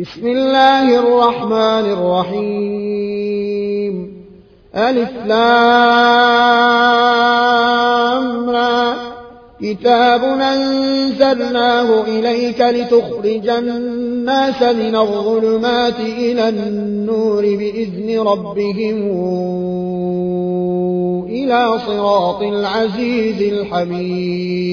بسم الله الرحمن الرحيم. ألف لامرى كتاب أنزلناه إليك لتخرج الناس من الظلمات إلى النور بإذن ربهم إلى صراط العزيز الحميد.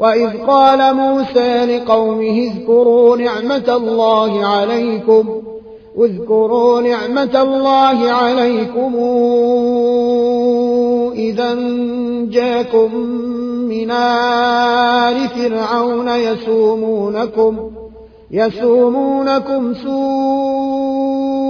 وإذ قال موسى لقومه اذكروا نعمة الله عليكم اذكروا نعمة الله عليكم إذا جاكم من آل فرعون يسومونكم يسومونكم سوء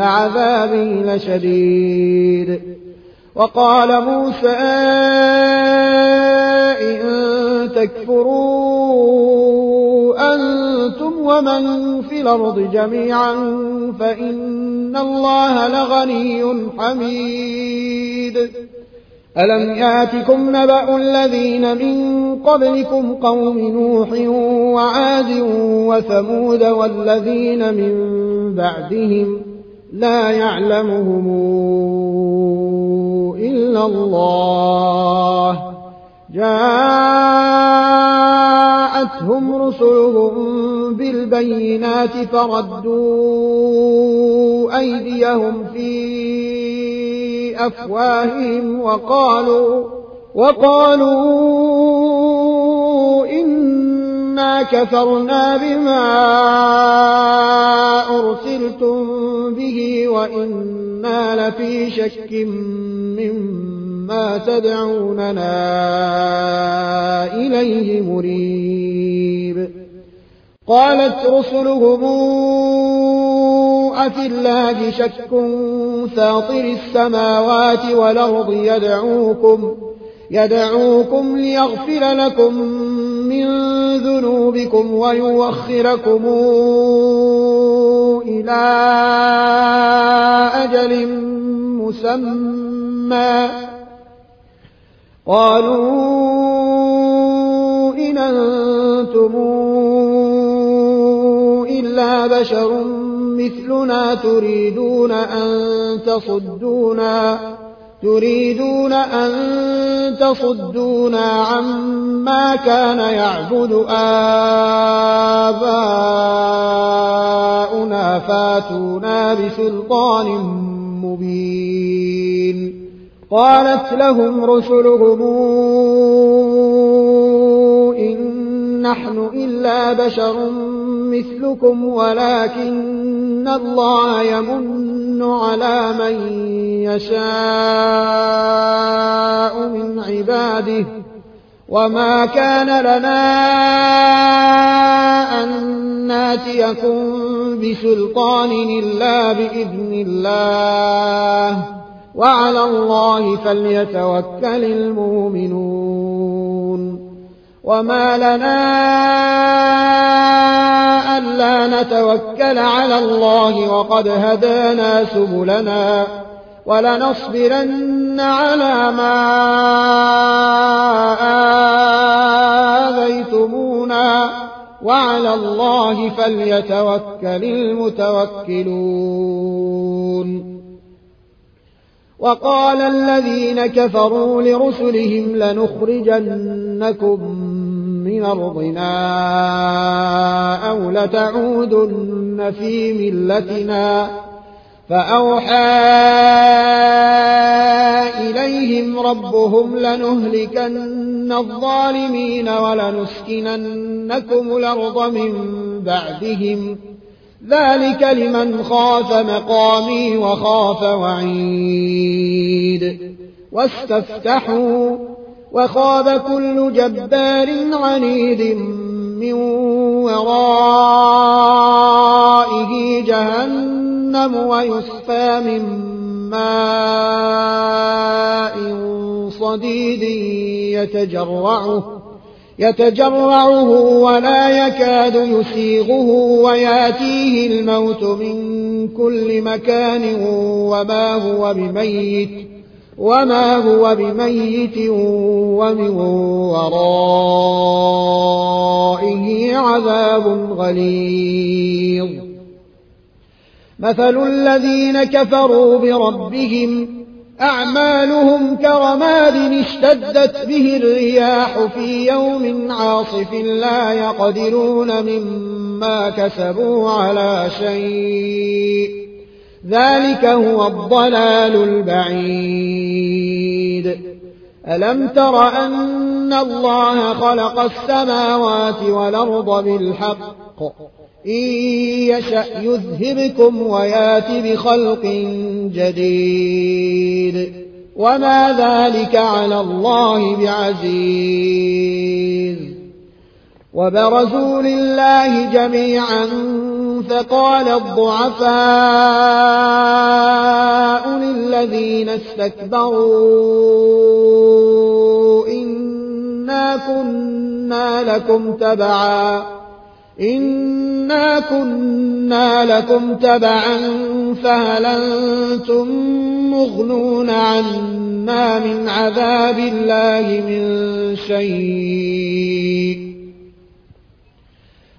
عذابي لشديد. وقال موسى إن تكفروا أنتم ومن في الأرض جميعا فإن الله لغني حميد. ألم يأتكم نبأ الذين من قبلكم قوم نوح وعاد وثمود والذين من بعدهم لا يعلمهم إلا الله. جاءتهم رسلهم بالبينات فردوا أيديهم في أفواههم وقالوا وقالوا إنا كفرنا بما أرسلتم به وإنا لفي شك مما تدعوننا إليه مريب. قالت رسلهم أفي الله شك فاطر السماوات والأرض يدعوكم يدعوكم ليغفر لكم من ذنوبكم ويوخركم إلى أجل مسمى. قالوا إن أنتم إلا بشر مثلنا تريدون أن تصدونا. تريدون أن تصدونا عما كان يعبد آباؤنا فاتونا بسلطان مبين. قالت لهم رسلهم إن نحن إلا بشر مثلكم ولكن الله يمن على من يشاء من عباده وما كان لنا أن ناتيكم بسلطان إلا بإذن الله وعلى الله فليتوكل المؤمنون وما لنا ألا نتوكل على الله وقد هدانا سبلنا ولنصبرن على ما آذيتمونا وعلى الله فليتوكل المتوكلون. وقال الذين كفروا لرسلهم لنخرجنكم من أرضنا أو لتعودن في ملتنا فأوحى إليهم ربهم لنهلكن الظالمين ولنسكننكم الأرض من بعدهم. ذلك لمن خاف مقامي وخاف وعيد. واستفتحوا وخاب كل جبار عنيد من ورائه جهنم ويسفى من ماء صديد يتجرعه يتجرعه ولا يكاد يسيغه وياتيه الموت من كل مكان وما هو بميت. وما هو بميت ومن ورائه عذاب غليظ مثل الذين كفروا بربهم أعمالهم كرماد اشتدت به الرياح في يوم عاصف لا يقدرون مما كسبوا على شيء ذلك هو الضلال البعيد. ألم تر أن الله خلق السماوات والأرض بالحق؟ إن يشأ يذهبكم ويات بخلق جديد. وما ذلك على الله بعزيز. وبرزوا لله جميعا فقال الضعفاء للذين استكبروا إنا كنا لكم تبعا إنا كنا لكم تبعا فهل أنتم مغنون عنا من عذاب الله من شيء؟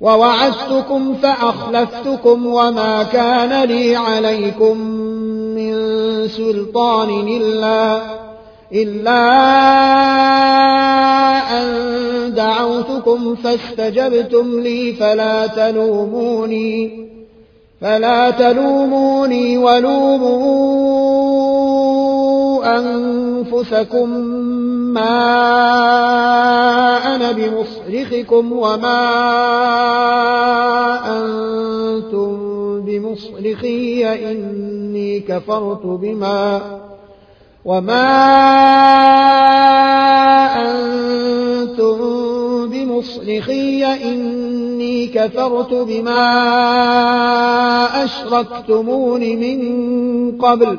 ووعدتكم فأخلفتكم وما كان لي عليكم من سلطان إلا إلا أن دعوتكم فاستجبتم لي فلا تلوموني فلا تلوموني ولوموا أنفسكم ما أنا بمصرخكم وما أنتم بمصرخي إني كفرت بما وما أنتم بمصرخي إني كفرت بما أشركتمون من قبل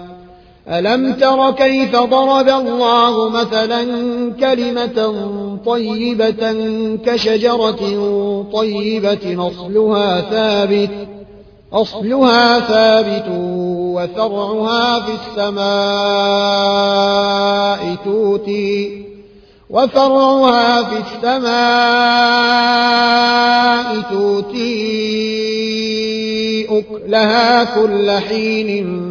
ألم تر كيف ضرب الله مثلا كلمة طيبة كشجرة طيبة أصلها ثابت أصلها ثابت وفرعها في السماء توتي وفرعها في السماء تؤتي أكلها كل حين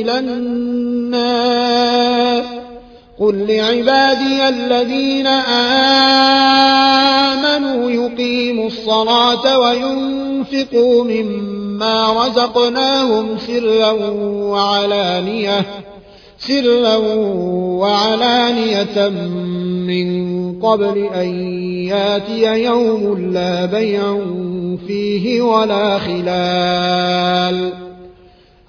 إلى النار قل لعبادي الذين آمنوا يقيموا الصلاة وينفقوا مما رزقناهم سرا وعلانية سرا وعلانية من قبل أن يأتي يوم لا بيع فيه ولا خلال.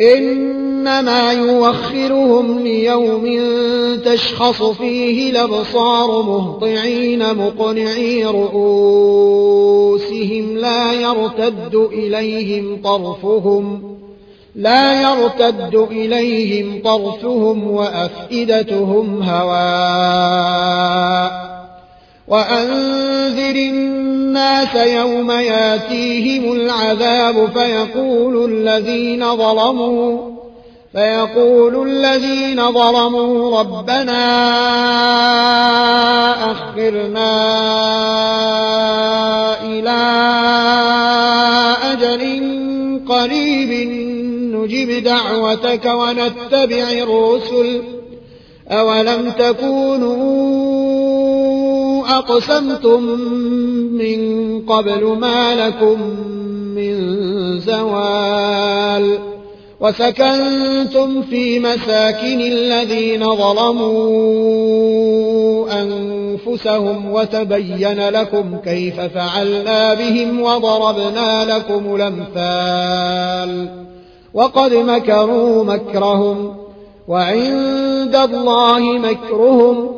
إنما يوخرهم ليوم تشخص فيه الأبصار مهطعين مقنعي رؤوسهم لا يرتد إليهم طرفهم لا يرتد إليهم طرفهم وأفئدتهم هواء وأنذر الناس يوم ياتيهم العذاب فيقول الذين ظلموا فيقول الذين ظلموا ربنا أخرنا إلى أجل قريب نجب دعوتك ونتبع الرسل أولم تكونوا أقسمتم من قبل ما لكم من زوال وسكنتم في مساكن الذين ظلموا أنفسهم وتبين لكم كيف فعلنا بهم وضربنا لكم الأمثال وقد مكروا مكرهم وعند الله مكرهم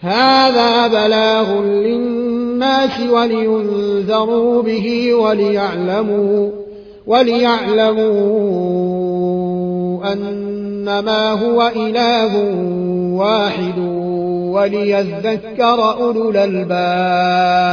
هذا بلاغ للناس ولينذروا به وليعلموا وليعلموا أنما هو إله واحد وليذكر أولو الألباب.